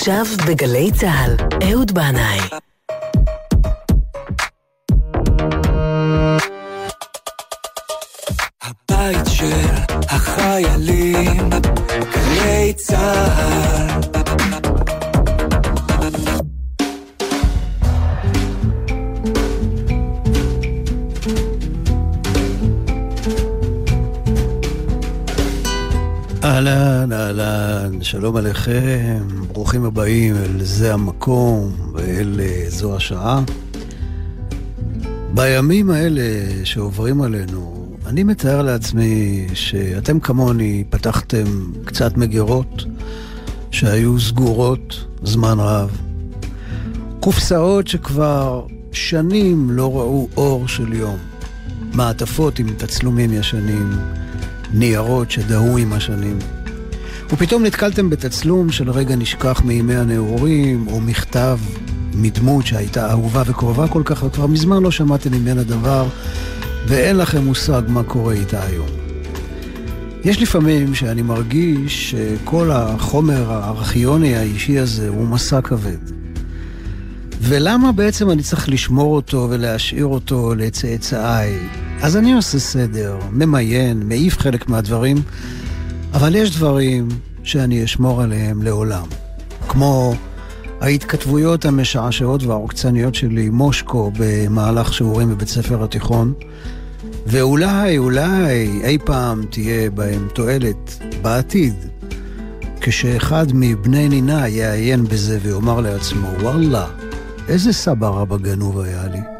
עכשיו בגלי צה"ל, אהוד בנאי. הבית של החיילים, גלי צה"ל. אהלן, אהלן, שלום עליכם, ברוכים הבאים אל זה המקום ואל אה, זו השעה. בימים האלה שעוברים עלינו, אני מתאר לעצמי שאתם כמוני פתחתם קצת מגירות שהיו סגורות זמן רב. קופסאות שכבר שנים לא ראו אור של יום. מעטפות עם תצלומים ישנים, ניירות שדהו עם השנים. ופתאום נתקלתם בתצלום של רגע נשכח מימי הנעורים, או מכתב מדמות שהייתה אהובה וקרובה כל כך, וכבר מזמן לא שמעתם ממנה דבר, ואין לכם מושג מה קורה איתה היום. יש לפעמים שאני מרגיש שכל החומר הארכיוני האישי הזה הוא מסע כבד. ולמה בעצם אני צריך לשמור אותו ולהשאיר אותו לצאצאיי? אז אני עושה סדר, ממיין, מעיף חלק מהדברים, אבל יש דברים שאני אשמור עליהם לעולם. כמו ההתכתבויות המשעשעות והעוקצניות שלי עם מושקו במהלך שיעורים בבית ספר התיכון, ואולי, אולי אי פעם תהיה בהם תועלת בעתיד, כשאחד מבני נינה יעיין בזה ויאמר לעצמו, וואלה, איזה סבא רבא גנוב היה לי.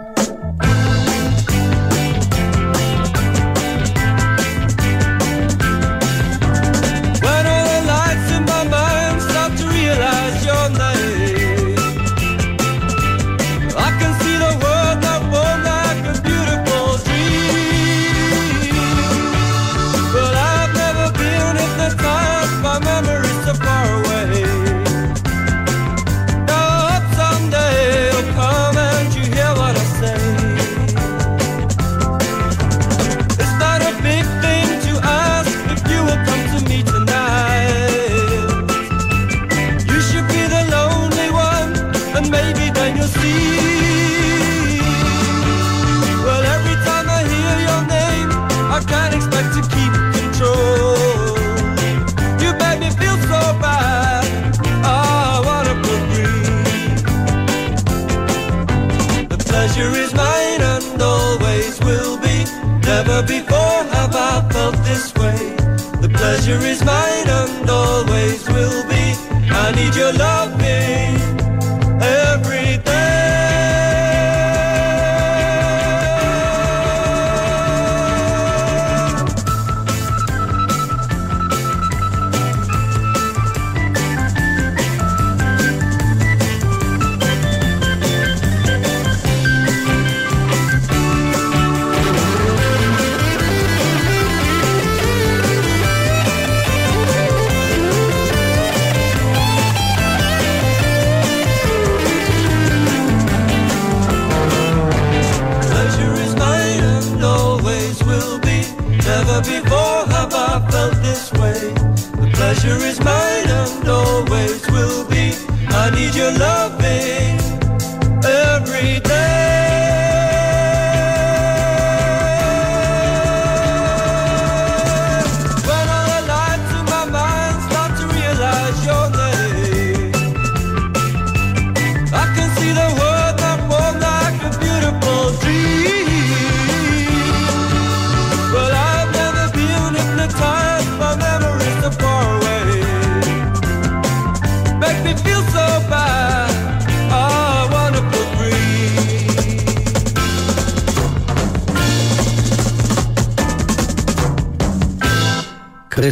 pleasure is my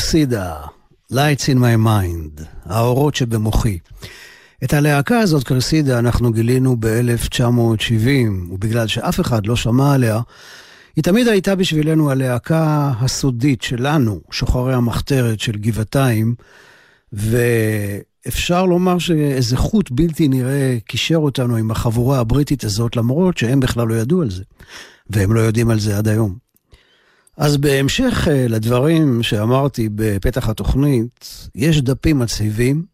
קרסידה, Lights in my mind, האורות שבמוחי. את הלהקה הזאת, קרסידה, אנחנו גילינו ב-1970, ובגלל שאף אחד לא שמע עליה, היא תמיד הייתה בשבילנו הלהקה הסודית שלנו, שוחרי המחתרת של גבעתיים, ואפשר לומר שאיזה חוט בלתי נראה קישר אותנו עם החבורה הבריטית הזאת, למרות שהם בכלל לא ידעו על זה, והם לא יודעים על זה עד היום. אז בהמשך אה, לדברים שאמרתי בפתח התוכנית, יש דפים מצהיבים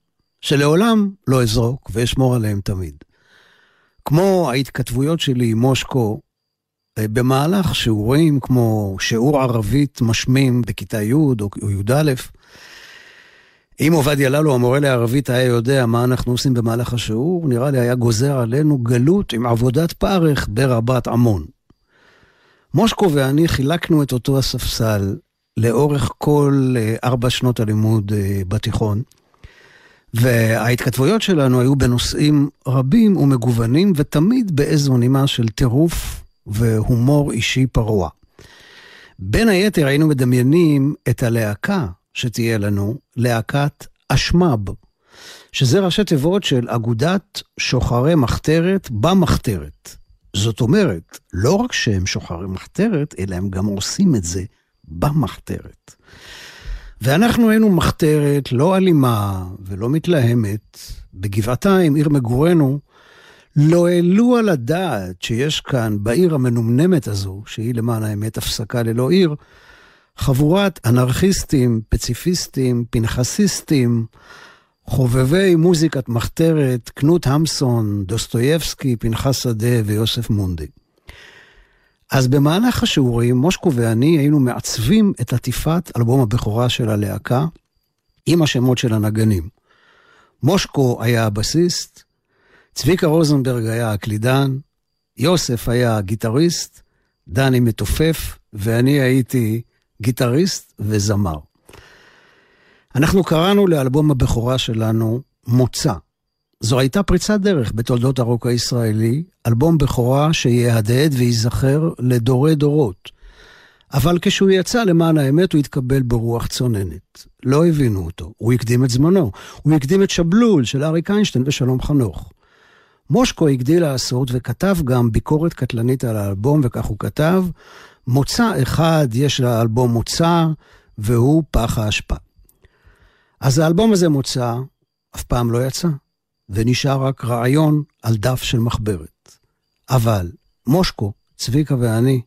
שלעולם לא אזרוק ואשמור עליהם תמיד. כמו ההתכתבויות שלי עם מושקו אה, במהלך שיעורים כמו שיעור ערבית משמים בכיתה י' או י"א, אם עובדיה ללו, המורה לערבית, היה יודע מה אנחנו עושים במהלך השיעור, נראה לי היה גוזר עלינו גלות עם עבודת פרך ברבת עמון. מושקו ואני חילקנו את אותו הספסל לאורך כל אה, ארבע שנות הלימוד אה, בתיכון, וההתכתבויות שלנו היו בנושאים רבים ומגוונים, ותמיד באיזו נימה של טירוף והומור אישי פרוע. בין היתר היינו מדמיינים את הלהקה שתהיה לנו, להקת אשמב, שזה ראשי תיבות של אגודת שוחרי מחתרת במחתרת. זאת אומרת, לא רק שהם שוחרי מחתרת, אלא הם גם עושים את זה במחתרת. ואנחנו היינו מחתרת לא אלימה ולא מתלהמת. בגבעתיים, עיר מגורנו, לא העלו על הדעת שיש כאן, בעיר המנומנמת הזו, שהיא למען האמת הפסקה ללא עיר, חבורת אנרכיסטים, פציפיסטים, פנחסיסטים, חובבי מוזיקת מחתרת, קנות המסון, דוסטויבסקי, פנחס שדה ויוסף מונדי. אז במהלך השיעורים, מושקו ואני היינו מעצבים את עטיפת אלבום הבכורה של הלהקה עם השמות של הנגנים. מושקו היה הבסיסט, צביקה רוזנברג היה הקלידן, יוסף היה הגיטריסט, דני מתופף, ואני הייתי גיטריסט וזמר. אנחנו קראנו לאלבום הבכורה שלנו מוצא. זו הייתה פריצת דרך בתולדות הרוק הישראלי, אלבום בכורה שיהדהד וייזכר לדורי דורות. אבל כשהוא יצא, למען האמת, הוא התקבל ברוח צוננת. לא הבינו אותו, הוא הקדים את זמנו. הוא הקדים את שבלול של אריק איינשטיין ושלום חנוך. מושקו הגדיל לעשות וכתב גם ביקורת קטלנית על האלבום, וכך הוא כתב, מוצא אחד יש לאלבום מוצא, והוא פח האשפה. אז האלבום הזה מוצא, אף פעם לא יצא, ונשאר רק רעיון על דף של מחברת. אבל מושקו, צביקה ואני,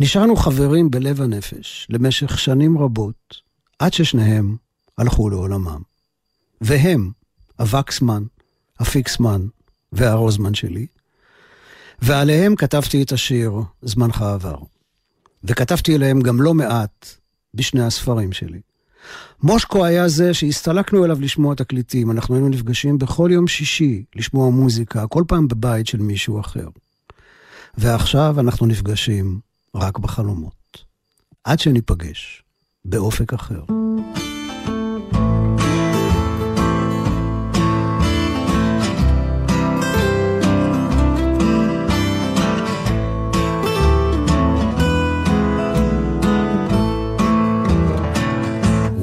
נשארנו חברים בלב הנפש למשך שנים רבות, עד ששניהם הלכו לעולמם. והם, הווקסמן, הפיקסמן והרוזמן שלי, ועליהם כתבתי את השיר "זמנך עבר". וכתבתי אליהם גם לא מעט בשני הספרים שלי. מושקו היה זה שהסתלקנו אליו לשמוע תקליטים, אנחנו היינו נפגשים בכל יום שישי לשמוע מוזיקה, כל פעם בבית של מישהו אחר. ועכשיו אנחנו נפגשים רק בחלומות. עד שניפגש באופק אחר.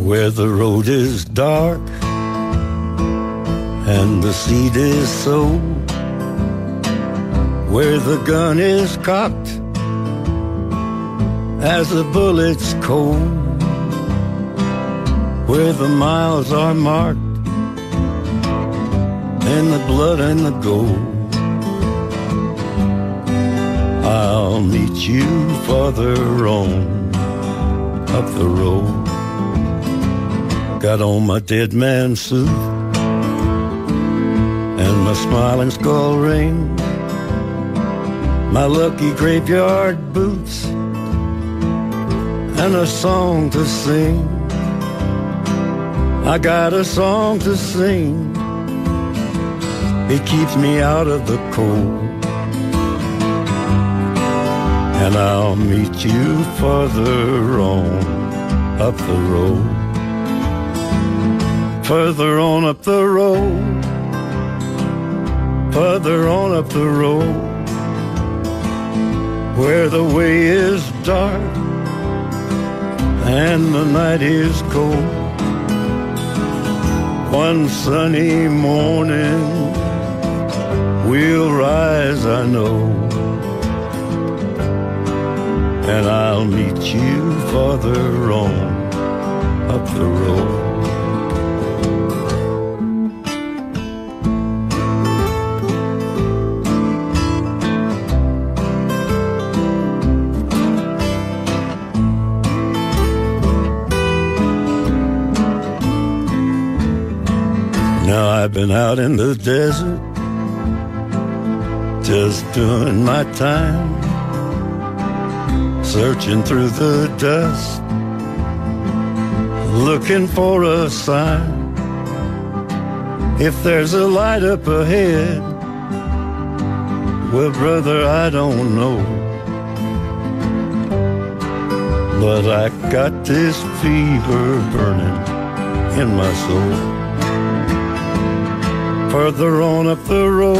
Where the road is dark and the seed is sown, where the gun is cocked as the bullets cold, where the miles are marked in the blood and the gold. I'll meet you farther on up the road. Got on my dead man suit and my smiling skull ring, my lucky graveyard boots, and a song to sing. I got a song to sing. It keeps me out of the cold. And I'll meet you farther on up the road further on up the road, further on up the road, where the way is dark and the night is cold. One sunny morning we'll rise, I know, and I'll meet you farther on up the road. Been out in the desert, just doing my time, searching through the dust, looking for a sign. If there's a light up ahead, well, brother, I don't know. But I got this fever burning in my soul. Further on up the road,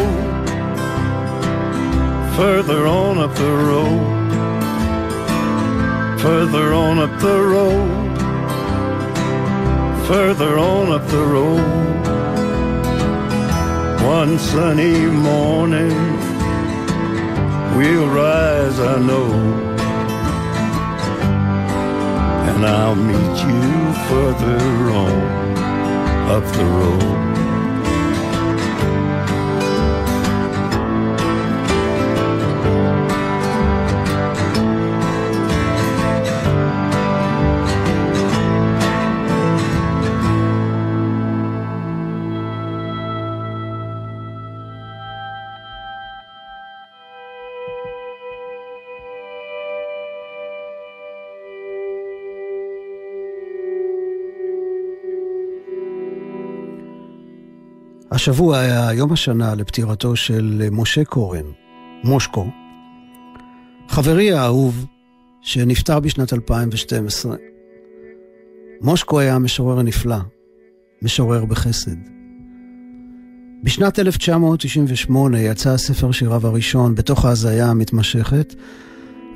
further on up the road, further on up the road, further on up the road. One sunny morning, we'll rise, I know. And I'll meet you further on up the road. השבוע היה יום השנה לפטירתו של משה קורן, מושקו, חברי האהוב, שנפטר בשנת 2012. מושקו היה משורר נפלא, משורר בחסד. בשנת 1998 יצא הספר שיריו הראשון, בתוך ההזיה המתמשכת,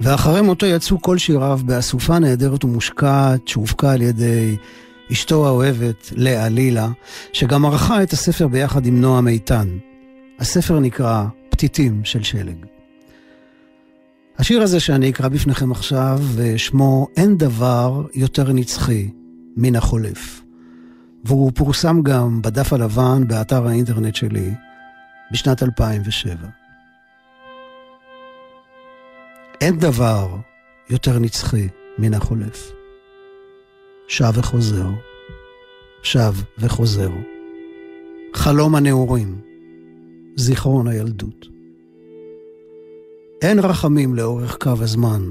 ואחרי מותו יצאו כל שיריו באסופה נהדרת ומושקעת, שהופקה על ידי אשתו האוהבת, לאה לילה, שגם ערכה את הספר ביחד עם נועם איתן. הספר נקרא פתיתים של שלג. השיר הזה שאני אקרא בפניכם עכשיו, שמו "אין דבר יותר נצחי מן החולף". והוא פורסם גם בדף הלבן באתר האינטרנט שלי בשנת 2007. אין דבר יותר נצחי מן החולף. שב וחוזר, שב וחוזר. חלום הנעורים, זיכרון הילדות. אין רחמים לאורך קו הזמן,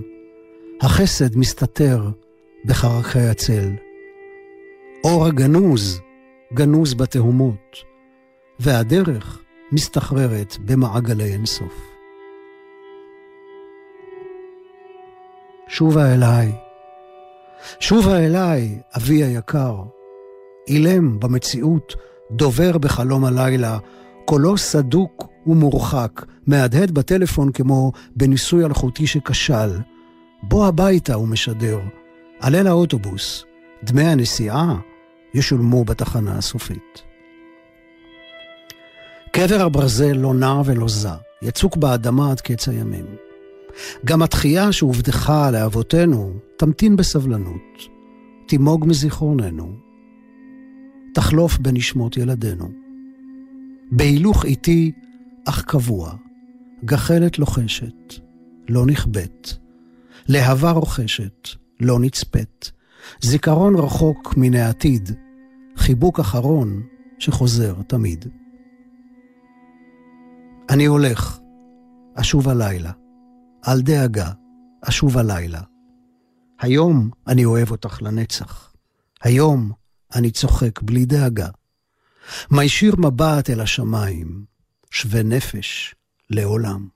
החסד מסתתר בחרקי הצל. אור הגנוז, גנוז בתהומות, והדרך מסתחררת במעגלי אינסוף. שובה אליי, שובה אליי, אבי היקר. אילם במציאות, דובר בחלום הלילה, קולו סדוק ומורחק, מהדהד בטלפון כמו בניסוי אלחוטי שכשל. בוא הביתה, הוא משדר. עלה לאוטובוס. דמי הנסיעה ישולמו בתחנה הסופית. קבר הברזל לא נע ולא זע, יצוק באדמה עד קץ הימים. גם התחייה שהובטחה לאבותינו תמתין בסבלנות, תימוג מזיכרוננו, תחלוף בנשמות ילדינו. בהילוך איטי אך קבוע, גחלת לוחשת, לא נכבית, להבה רוכשת, לא נצפית, זיכרון רחוק מן העתיד, חיבוק אחרון שחוזר תמיד. אני הולך, אשוב הלילה. אל דאגה, אשוב הלילה. היום אני אוהב אותך לנצח. היום אני צוחק בלי דאגה. מישיר מבט אל השמיים, שווה נפש לעולם.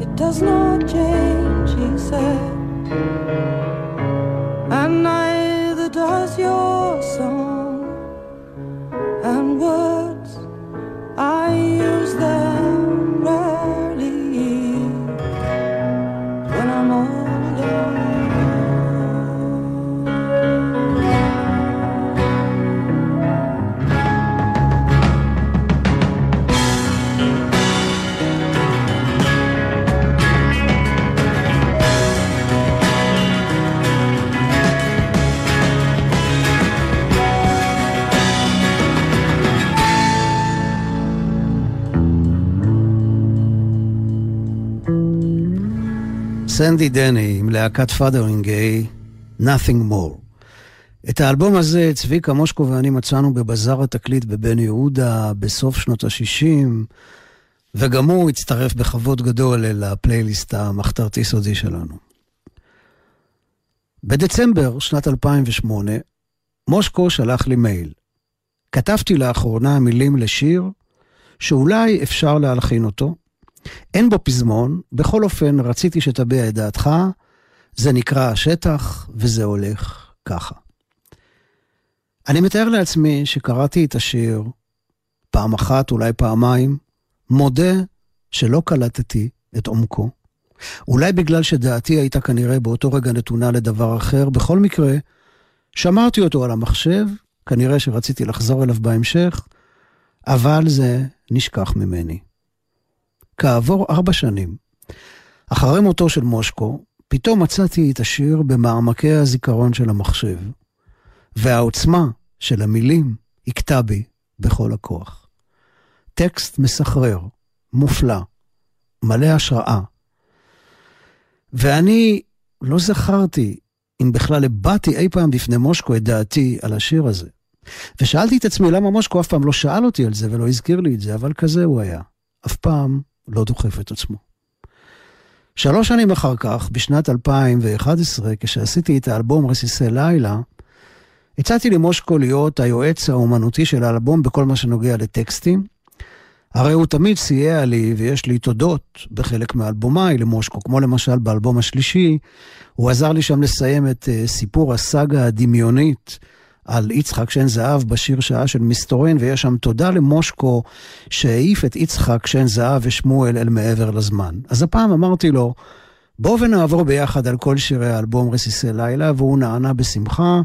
It does not change, he said. And neither does your סנדי דני עם להקת פאדרינגיי, Nothing More. את האלבום הזה צביקה מושקו ואני מצאנו בבזאר התקליט בבן יהודה בסוף שנות ה-60, וגם הוא הצטרף בכבוד גדול אל הפלייליסט המחתרתי סודי שלנו. בדצמבר שנת 2008, מושקו שלח לי מייל. כתבתי לאחרונה מילים לשיר שאולי אפשר להלחין אותו, אין בו פזמון, בכל אופן רציתי שתביע את דעתך, זה נקרא השטח וזה הולך ככה. אני מתאר לעצמי שקראתי את השיר פעם אחת, אולי פעמיים, מודה שלא קלטתי את עומקו. אולי בגלל שדעתי הייתה כנראה באותו רגע נתונה לדבר אחר, בכל מקרה, שמרתי אותו על המחשב, כנראה שרציתי לחזור אליו בהמשך, אבל זה נשכח ממני. כעבור ארבע שנים, אחרי מותו של מושקו, פתאום מצאתי את השיר במעמקי הזיכרון של המחשב, והעוצמה של המילים הכתה בי בכל הכוח. טקסט מסחרר, מופלא, מלא השראה. ואני לא זכרתי אם בכלל הבעתי אי פעם בפני מושקו את דעתי על השיר הזה. ושאלתי את עצמי למה מושקו אף פעם לא שאל אותי על זה ולא הזכיר לי את זה, אבל כזה הוא היה. אף פעם לא דוחף את עצמו. שלוש שנים אחר כך, בשנת 2011, כשעשיתי את האלבום רסיסי לילה, הצעתי למושקו להיות היועץ האומנותי של האלבום בכל מה שנוגע לטקסטים. הרי הוא תמיד סייע לי, ויש לי תודות בחלק מאלבומיי למושקו, כמו למשל באלבום השלישי, הוא עזר לי שם לסיים את uh, סיפור הסאגה הדמיונית על יצחק שן זהב בשיר שעה של מסתורין, ויש שם תודה למושקו שהעיף את יצחק שן זהב ושמואל אל מעבר לזמן. אז הפעם אמרתי לו, בוא ונעבור ביחד על כל שירי האלבום רסיסי לילה, והוא נענה בשמחה,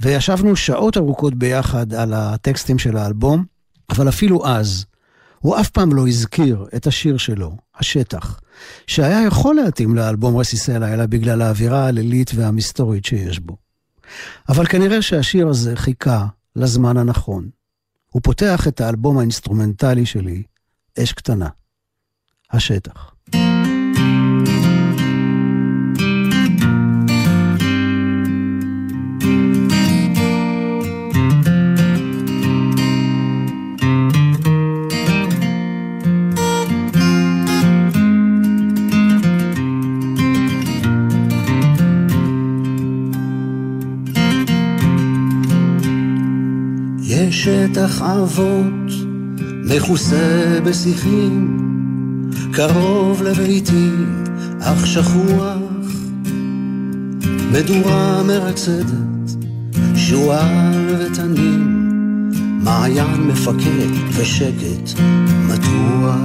וישבנו שעות ארוכות ביחד על הטקסטים של האלבום, אבל אפילו אז, הוא אף פעם לא הזכיר את השיר שלו, השטח, שהיה יכול להתאים לאלבום רסיסי לילה בגלל האווירה הלילית והמסתורית שיש בו. אבל כנראה שהשיר הזה חיכה לזמן הנכון. הוא פותח את האלבום האינסטרומנטלי שלי, אש קטנה. השטח. שטח אבות מכוסה בשיחים, קרוב לביתי, אך שכוח, מדורה מרצדת, שועל ותנים, מעיין מפקד ושקט מתוח.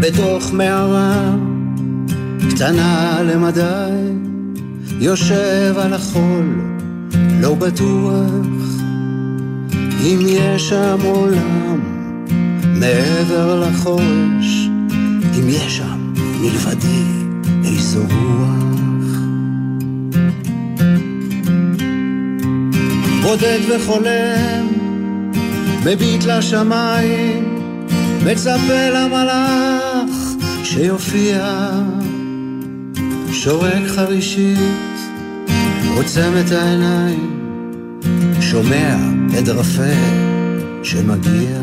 בתוך מערה קטנה למדי, יושב על החול, לא בטוח אם יש שם עולם מעבר לחורש, אם יש שם מלבדי איזו רוח. בודד וחולם, מביט לשמיים, מצפה למלאך שיופיע, שורק חרישית. עוצם את העיניים, שומע עד רפה שמגיע.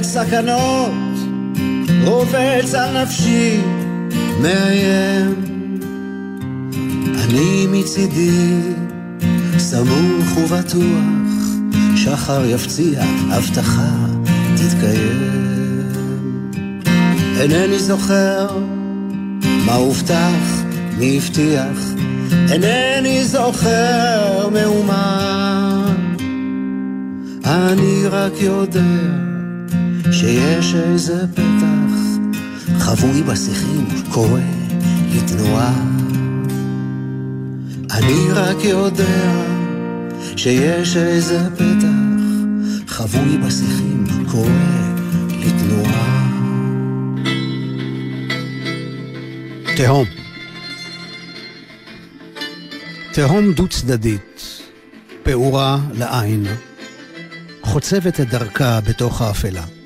שורט סכנות, רובץ על נפשי, מאיים. אני מצידי, סמוך ובטוח, שחר יפציע, הבטחה תתקיים. אינני זוכר מה הובטח, מי הבטיח, אינני זוכר מאומה. אני רק יודע שיש איזה פתח חבוי בשיחים, קורא לתנועה. אני רק יודע שיש איזה פתח חבוי בשיחים, קורא לתנועה. תהום. תהום דו-צדדית, פעורה לעין, חוצבת את דרכה בתוך האפלה.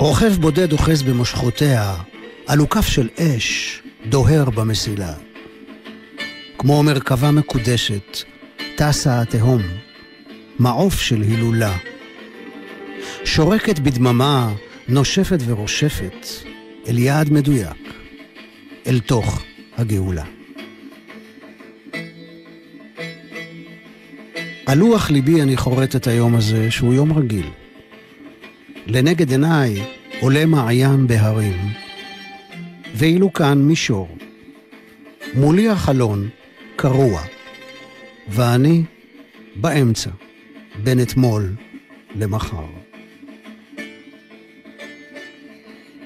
רוכב בודד אוחז במושכותיה, עלוקף של אש דוהר במסילה. כמו מרכבה מקודשת, טסה התהום, מעוף של הילולה. שורקת בדממה, נושפת ורושפת, אל יעד מדויק, אל תוך הגאולה. על לוח ליבי אני חורט את היום הזה, שהוא יום רגיל. לנגד עיניי עולה מעיין בהרים, ואילו כאן מישור. מולי החלון קרוע, ואני באמצע, בין אתמול למחר.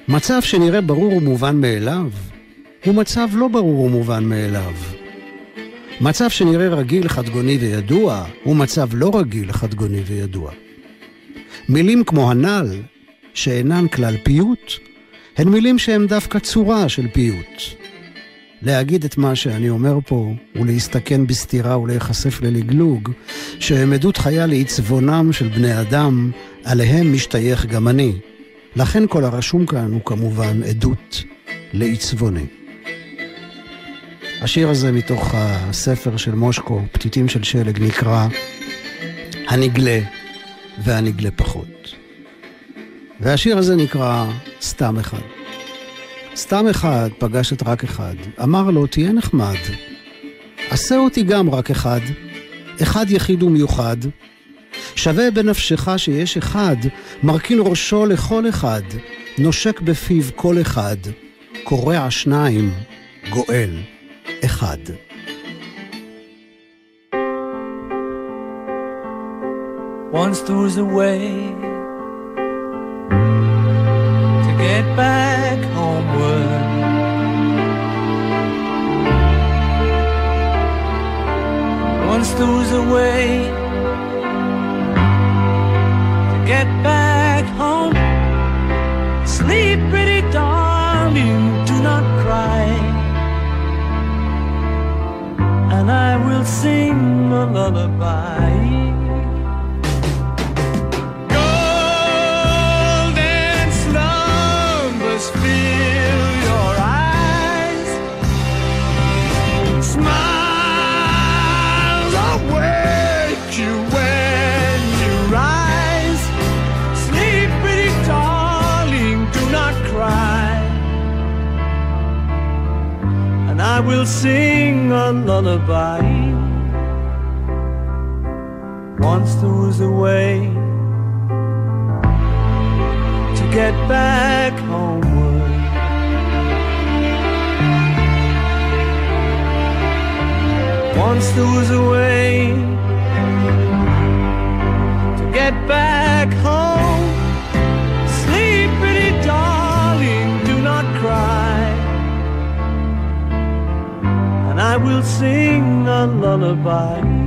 מצב שנראה ברור ומובן מאליו, הוא מצב לא ברור ומובן מאליו. מצב שנראה רגיל, חדגוני וידוע, הוא מצב לא רגיל, חדגוני וידוע. מילים כמו הנ"ל, שאינן כלל פיוט, הן מילים שהן דווקא צורה של פיוט. להגיד את מה שאני אומר פה, ולהסתכן בסתירה ולהיחשף ללגלוג, שהם עדות חיה לעצבונם של בני אדם, עליהם משתייך גם אני. לכן כל הרשום כאן הוא כמובן עדות לעצבוני. השיר הזה מתוך הספר של מושקו, פתיתים של שלג, נקרא הנגלה והנגלה פחות. והשיר הזה נקרא סתם אחד. סתם אחד פגש את רק אחד, אמר לו, תהיה נחמד. עשה אותי גם רק אחד, אחד יחיד ומיוחד. שווה בנפשך שיש אחד, מרכין ראשו לכל אחד, נושק בפיו כל אחד, קורע שניים, גואל אחד. Once there was a way to get back homeward. Once there was a way to get back home. Sleep, pretty darling, do not cry. And I will sing a lullaby. Will sing a lullaby. Once there was a way to get back homeward. Once there was a way to get back I will sing a lullaby.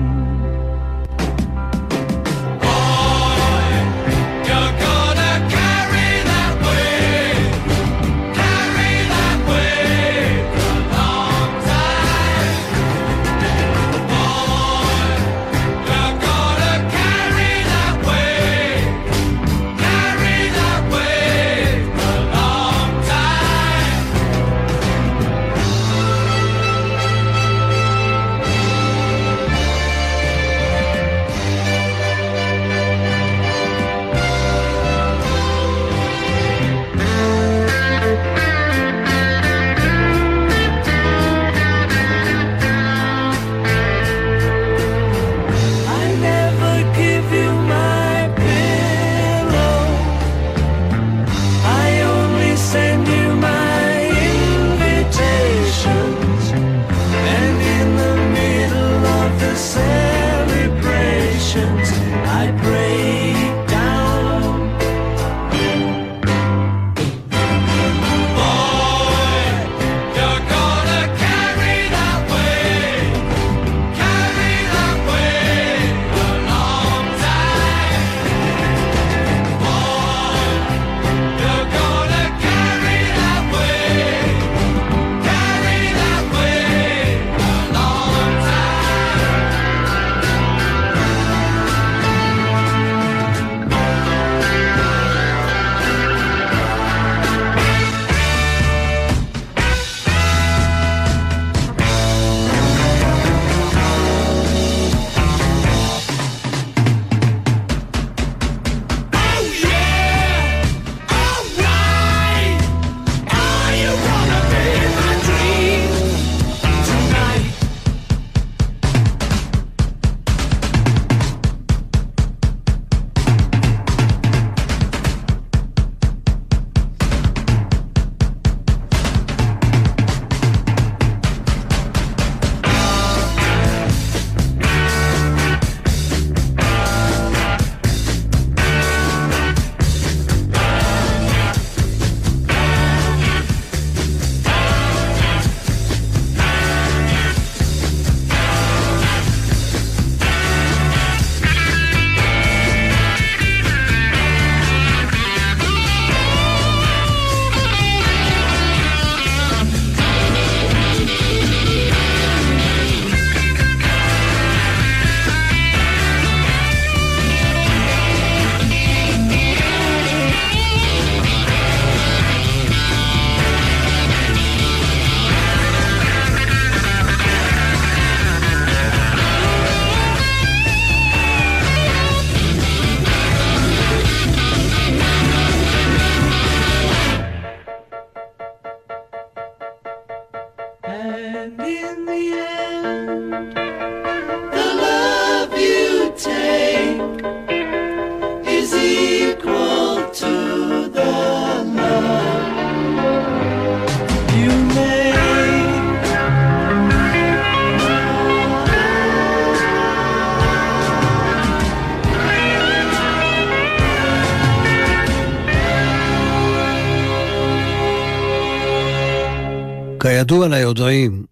כידוע ליודעים,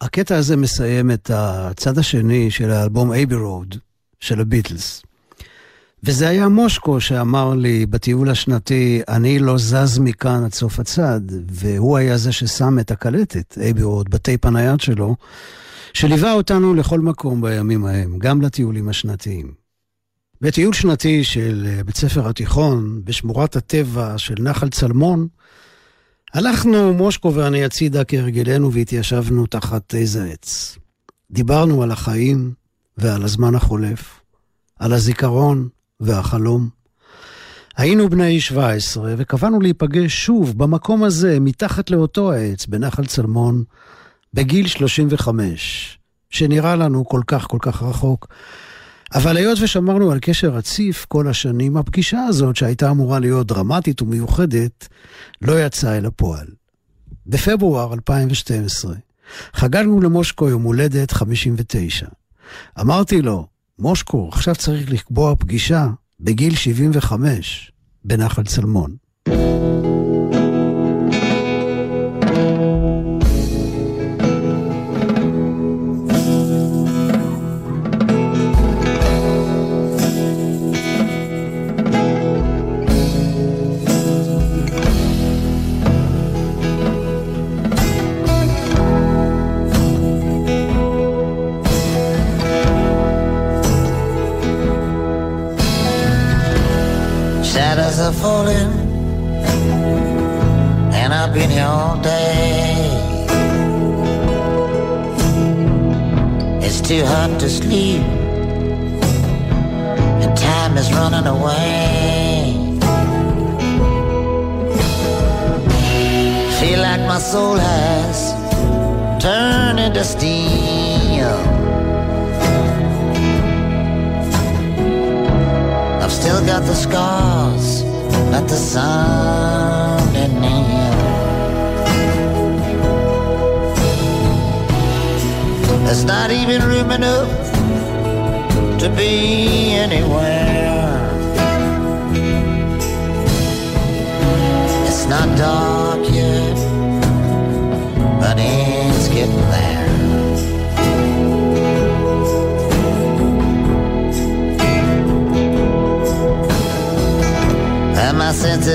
הקטע הזה מסיים את הצד השני של האלבום Abbey Road של הביטלס. וזה היה מושקו שאמר לי בטיול השנתי, אני לא זז מכאן עד סוף הצד, והוא היה זה ששם את הקלטת, Abbey Road, בטייפ הנייד שלו, שליווה אותנו לכל מקום בימים ההם, גם לטיולים השנתיים. בטיול שנתי של אה, בית ספר התיכון, בשמורת הטבע של נחל צלמון, הלכנו, מושקו ואני הצידה כהרגלנו והתיישבנו תחת איזה עץ. דיברנו על החיים ועל הזמן החולף, על הזיכרון והחלום. היינו בני 17 וקבענו להיפגש שוב במקום הזה, מתחת לאותו העץ, בנחל צלמון, בגיל 35, שנראה לנו כל כך כל כך רחוק. אבל היות ושמרנו על קשר רציף כל השנים, הפגישה הזאת, שהייתה אמורה להיות דרמטית ומיוחדת, לא יצאה אל הפועל. בפברואר 2012 חגגנו למושקו יום הולדת 59. אמרתי לו, מושקו, עכשיו צריך לקבוע פגישה בגיל 75 בנחל צלמון.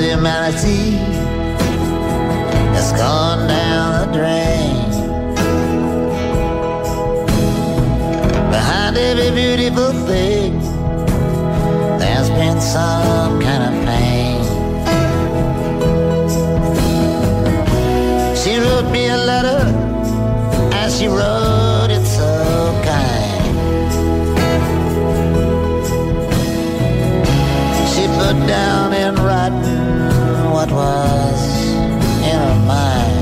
Humanity has gone down the drain. Behind every beautiful thing, there's been some kind of pain. She wrote me a letter, and she wrote it so kind. She put down what was in her mind.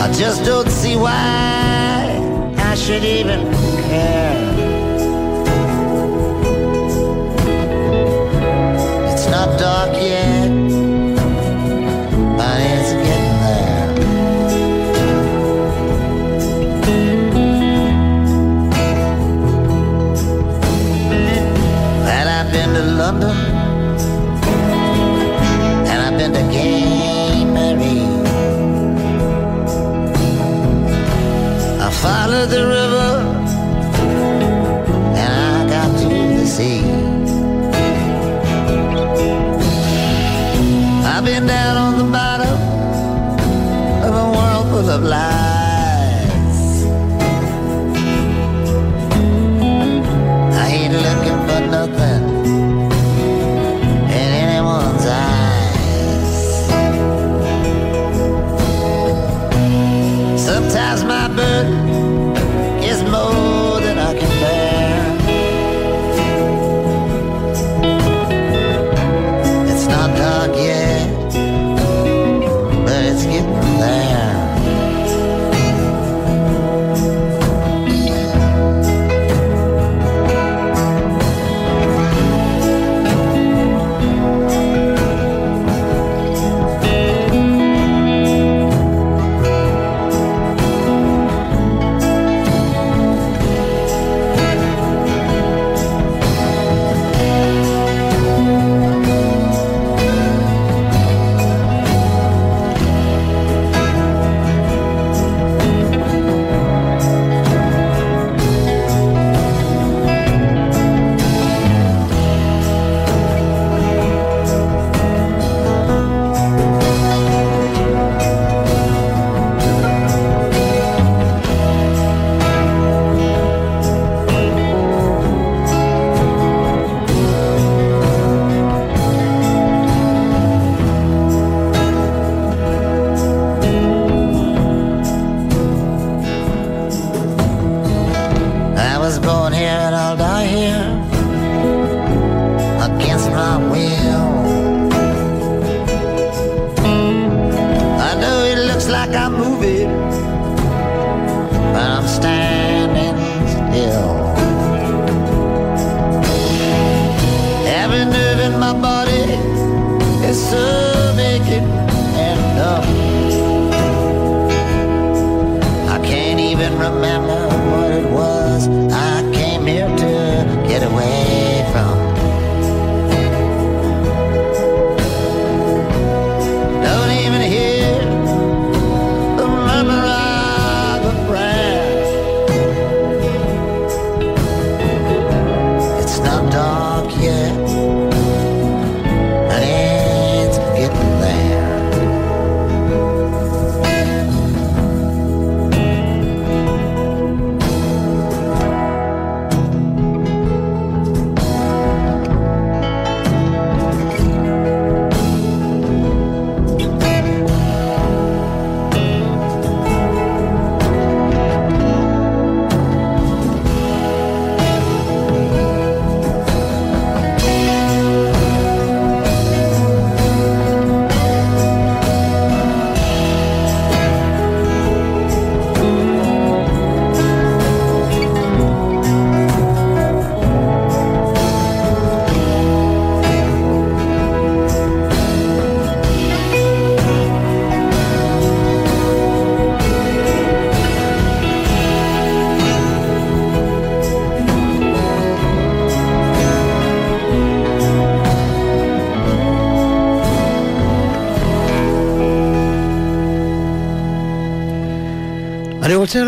I just don't see why I should even care. other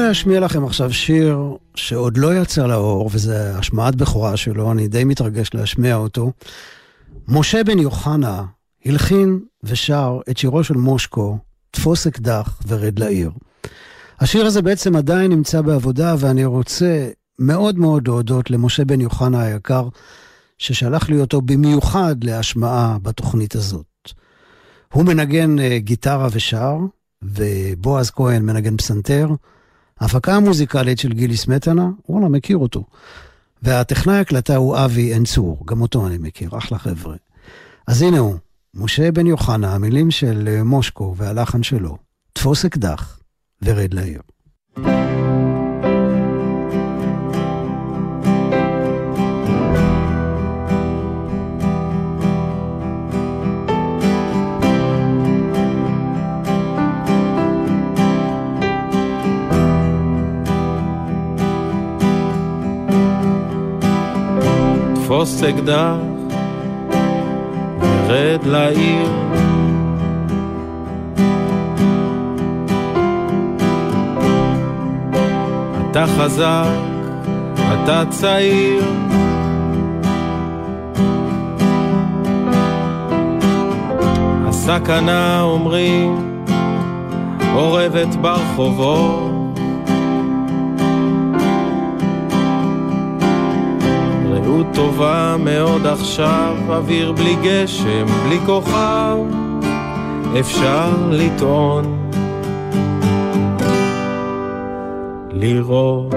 להשמיע לכם עכשיו שיר שעוד לא יצא לאור, וזה השמעת בכורה שלו, אני די מתרגש להשמיע אותו. משה בן יוחנה הלחין ושר את שירו של מושקו, תפוס אקדח ורד לעיר. השיר הזה בעצם עדיין נמצא בעבודה, ואני רוצה מאוד מאוד להודות למשה בן יוחנה היקר, ששלח לי אותו במיוחד להשמעה בתוכנית הזאת. הוא מנגן uh, גיטרה ושר, ובועז כהן מנגן פסנתר. ההפקה המוזיקלית של גילי סמטנה, וואלה, מכיר אותו. והטכנאי הקלטה הוא אבי עין צור, גם אותו אני מכיר, אחלה חבר'ה. אז הנה הוא, משה בן יוחנה, המילים של אה, מושקו והלחן שלו, תפוס אקדח ורד לעיר. תפוס אקדח, ורד לעיר. אתה חזק, אתה צעיר. הסכנה אומרים, אורבת ברחובות. רעות טובה מאוד עכשיו, אוויר בלי גשם, בלי כוכב, אפשר לטעון, לראות.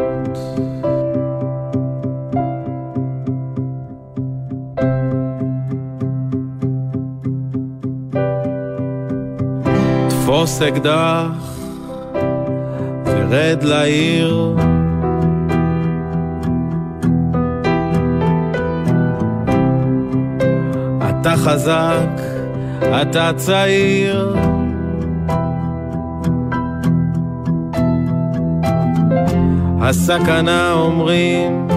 תפוס אקדח ורד לעיר אתה חזק, אתה צעיר. הסכנה אומרים,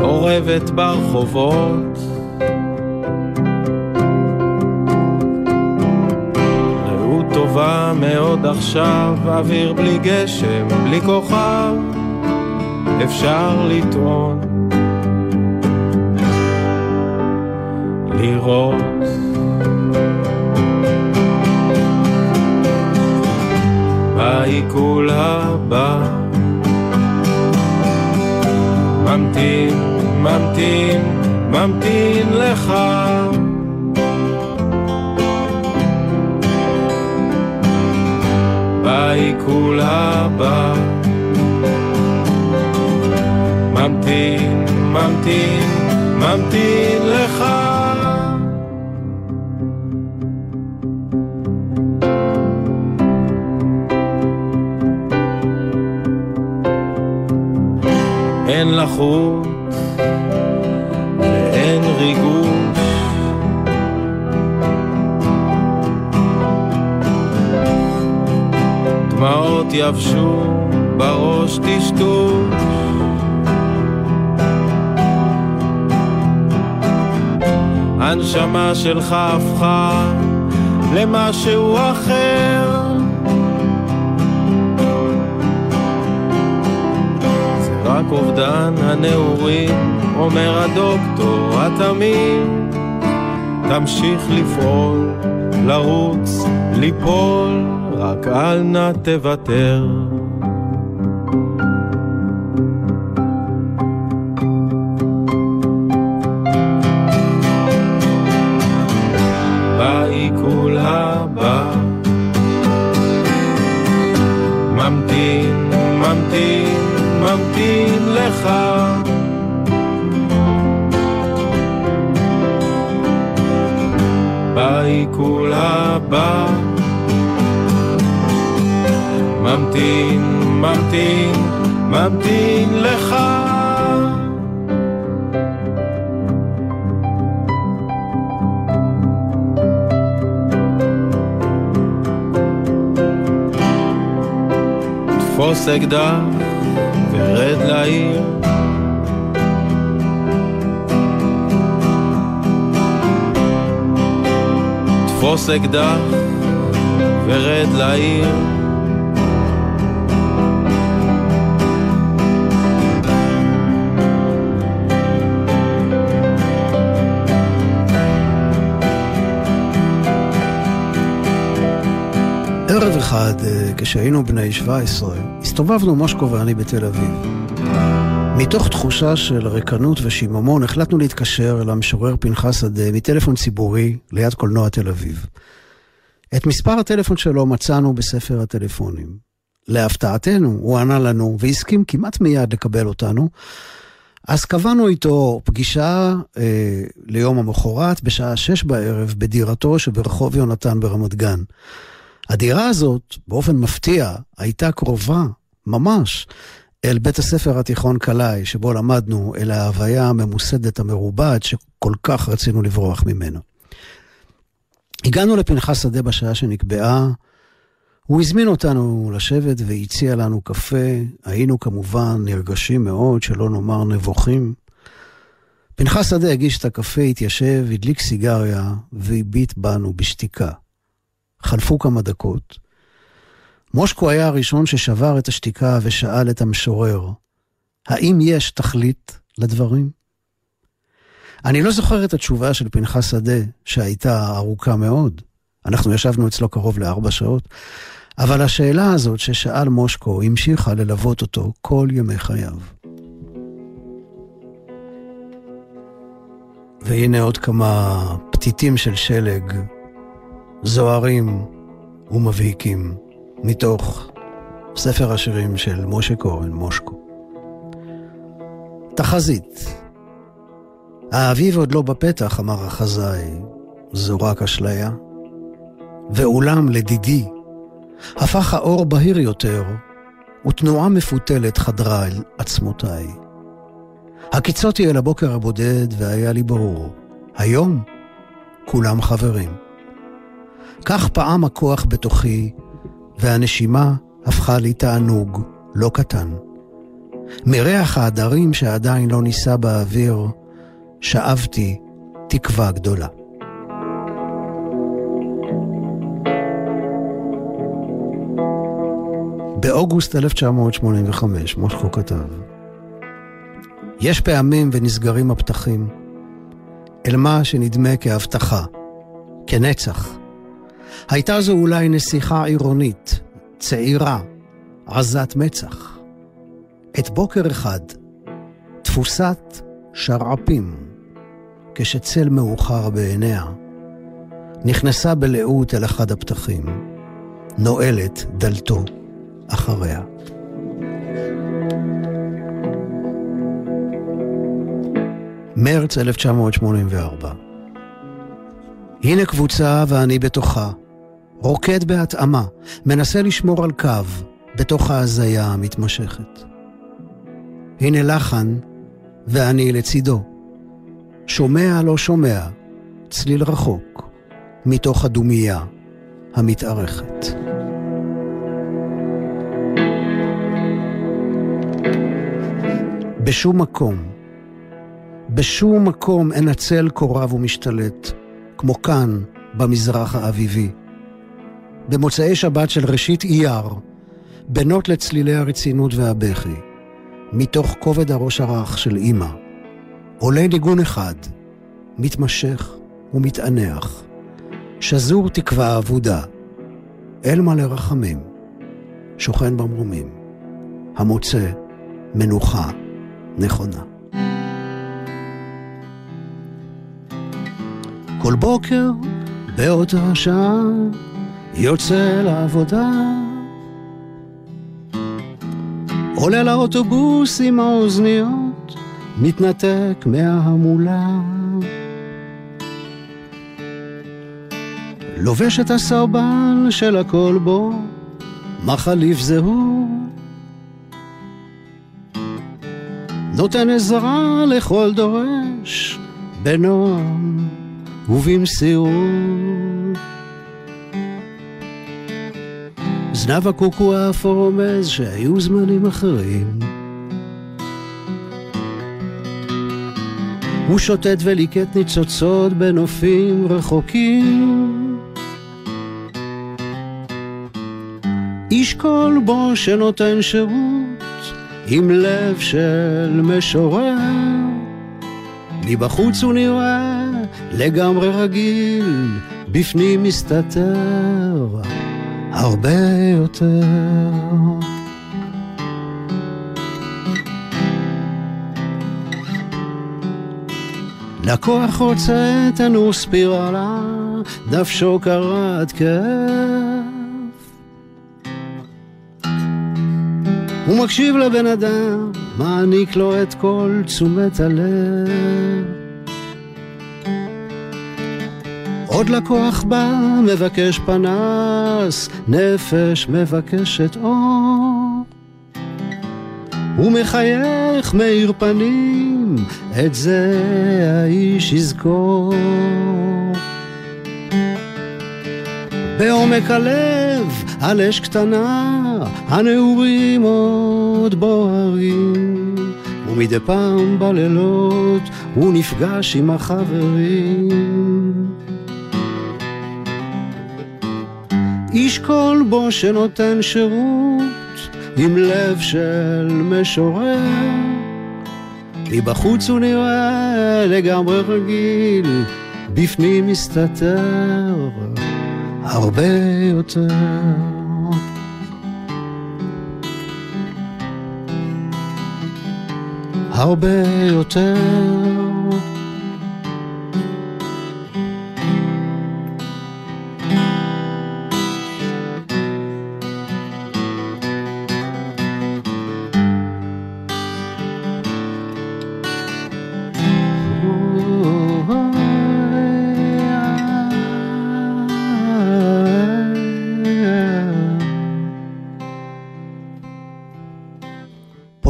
אורבת ברחובות. רעות טובה מאוד עכשיו, אוויר בלי גשם, בלי כוכב, אפשר לטעון. לראות. בעיכול הבא ממתין, ממתין, ממתין לך. בעיכול הבא ממתין, ממתין, ממתין לך לחות ואין ריגוש. דמעות יבשו בראש טשטוש. הנשמה שלך הפכה למשהו אחר. רק אובדן הנעורים, אומר הדוקטור התמים. תמשיך לפעול, לרוץ, ליפול, רק אל נא תוותר. הבא ממתין, ממתין, ממתין לך. תפוס אקדח ורד לעיר. תפוס אקדח ורד לעיר. ערב אחד, אה, כשהיינו בני 17, הסתובבנו מושקו ואני בתל אביב. מתוך תחושה של ריקנות ושיממון, החלטנו להתקשר אל המשורר פנחס שדה מטלפון ציבורי ליד קולנוע תל אביב. את מספר הטלפון שלו מצאנו בספר הטלפונים. להפתעתנו, הוא ענה לנו והסכים כמעט מיד לקבל אותנו. אז קבענו איתו פגישה אה, ליום המחרת בשעה שש בערב בדירתו שברחוב יונתן ברמת גן. הדירה הזאת, באופן מפתיע, הייתה קרובה, ממש, אל בית הספר התיכון קלעי, שבו למדנו, אל ההוויה הממוסדת המרובעת שכל כך רצינו לברוח ממנו. הגענו לפנחס שדה בשעה שנקבעה, הוא הזמין אותנו לשבת והציע לנו קפה, היינו כמובן נרגשים מאוד, שלא נאמר נבוכים. פנחס שדה הגיש את הקפה, התיישב, הדליק סיגריה והביט בנו בשתיקה. חלפו כמה דקות. מושקו היה הראשון ששבר את השתיקה ושאל את המשורר, האם יש תכלית לדברים? אני לא זוכר את התשובה של פנחס שדה, שהייתה ארוכה מאוד. אנחנו ישבנו אצלו קרוב לארבע שעות, אבל השאלה הזאת ששאל מושקו המשיכה ללוות אותו כל ימי חייו. והנה עוד כמה פתיתים של שלג, זוהרים ומבהיקים, מתוך ספר השירים של משה כהן, מושקו. תחזית. האביב עוד לא בפתח, אמר החזאי, זו רק אשליה. ואולם, לדידי, הפך האור בהיר יותר, ותנועה מפותלת חדרה אל עצמותיי. הקיצותי אל הבוקר הבודד, והיה לי ברור, היום כולם חברים. כך פעם הכוח בתוכי, והנשימה הפכה לי תענוג לא קטן. מריח העדרים שעדיין לא נישא באוויר, שאבתי תקווה גדולה. באוגוסט 1985, מושקו כתב, יש פעמים ונסגרים הפתחים אל מה שנדמה כהבטחה, כנצח. הייתה זו אולי נסיכה עירונית, צעירה, עזת מצח. את בוקר אחד, תפוסת שרעפים, כשצל מאוחר בעיניה, נכנסה בלאות אל אחד הפתחים, נועלת דלתו אחריה. מרץ 1984 הנה קבוצה ואני בתוכה, רוקד בהתאמה, מנסה לשמור על קו בתוך ההזיה המתמשכת. הנה לחן ואני לצידו. שומע לא שומע, צליל רחוק, מתוך הדומייה המתארכת. בשום מקום, בשום מקום אין הצל קורב ומשתלט, כמו כאן, במזרח האביבי. במוצאי שבת של ראשית אייר, בנות לצלילי הרצינות והבכי, מתוך כובד הראש הרך של אימא, עולה ניגון אחד, מתמשך ומתענח, שזור תקווה אבודה, אל מלא רחמים, שוכן במרומים, המוצא מנוחה נכונה. כל בוקר באותה שעה יוצא לעבודה. עולה לאוטובוס עם האוזניות, מתנתק מההמולה. לובש את הסרבן של הכל בו, מחליף זהות. נותן עזרה לכל דורש, בנועם ובמסירות. זנב הקוקו האפור רומז שהיו זמנים אחרים. הוא שוטט וליקט ניצוצות בנופים רחוקים. איש כל בו שנותן שירות עם לב של משורר. מבחוץ הוא נראה לגמרי רגיל, בפנים מסתתר הרבה יותר. לקוח רוצה תנור ספירלה, נפשו קרת כיף. הוא מקשיב לבן אדם, מעניק לו את כל תשומת הלב. עוד לקוח בא, מבקש פנס, נפש מבקשת אור. הוא מחייך, מאיר פנים, את זה האיש יזכור. בעומק הלב, על אש קטנה, הנעורים עוד בוערים. ומדי פעם בלילות הוא נפגש עם החברים. איש כלבו שנותן שירות עם לב של משורר. מבחוץ הוא נראה לגמרי רגיל, בפנים מסתתר הרבה יותר. הרבה יותר.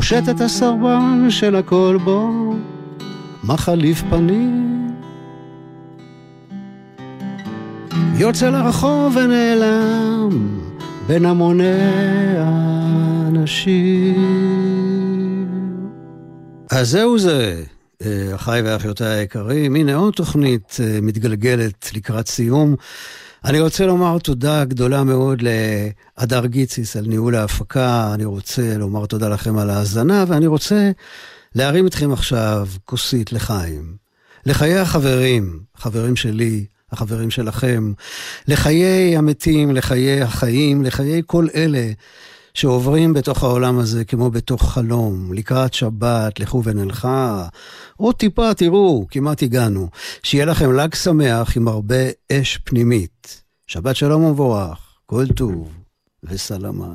פושט את הסרבן של הכל בו, מחליף פנים. יוצא לרחוב ונעלם בין המוני האנשים. אז זהו זה, אה, אחיי ואחיותיי היקרים. הנה עוד תוכנית אה, מתגלגלת לקראת סיום. אני רוצה לומר תודה גדולה מאוד להדר גיציס על ניהול ההפקה, אני רוצה לומר תודה לכם על ההאזנה, ואני רוצה להרים אתכם עכשיו כוסית לחיים. לחיי החברים, חברים שלי, החברים שלכם, לחיי המתים, לחיי החיים, לחיי כל אלה שעוברים בתוך העולם הזה כמו בתוך חלום, לקראת שבת, לכו ונלכה, עוד טיפה, תראו, כמעט הגענו. שיהיה לכם ל"ג שמח עם הרבה אש פנימית. שבת שלום ומבורך, כל טוב וסלמה.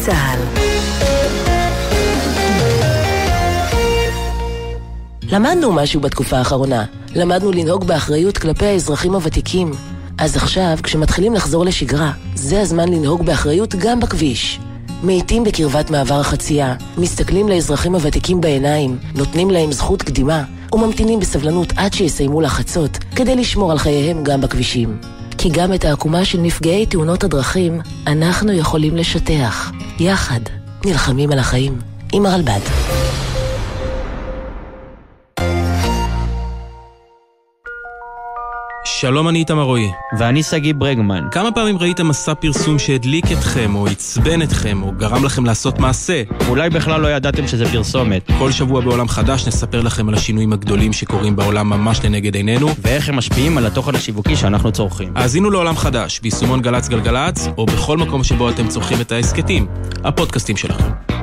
צה"ל. למדנו משהו בתקופה האחרונה. למדנו לנהוג באחריות כלפי האזרחים הוותיקים. אז עכשיו, כשמתחילים לחזור לשגרה, זה הזמן לנהוג באחריות גם בכביש. מאיטים בקרבת מעבר החצייה, מסתכלים לאזרחים הוותיקים בעיניים, נותנים להם זכות קדימה, וממתינים בסבלנות עד שיסיימו לחצות, כדי לשמור על חייהם גם בכבישים. כי גם את העקומה של נפגעי תאונות הדרכים, אנחנו יכולים לשטח. יחד, נלחמים על החיים. עם הרלב"ד. שלום, אני איתמר רועי. ואני שגיא ברגמן. כמה פעמים ראיתם מסע פרסום שהדליק אתכם, או עצבן אתכם, או גרם לכם לעשות מעשה? אולי בכלל לא ידעתם שזה פרסומת. כל שבוע בעולם חדש נספר לכם על השינויים הגדולים שקורים בעולם ממש לנגד עינינו. ואיך הם משפיעים על התוכן השיווקי שאנחנו צורכים. האזינו לעולם חדש, ביישומון גל"צ גלגלצ, או בכל מקום שבו אתם צורכים את ההסכתים, הפודקאסטים שלכם.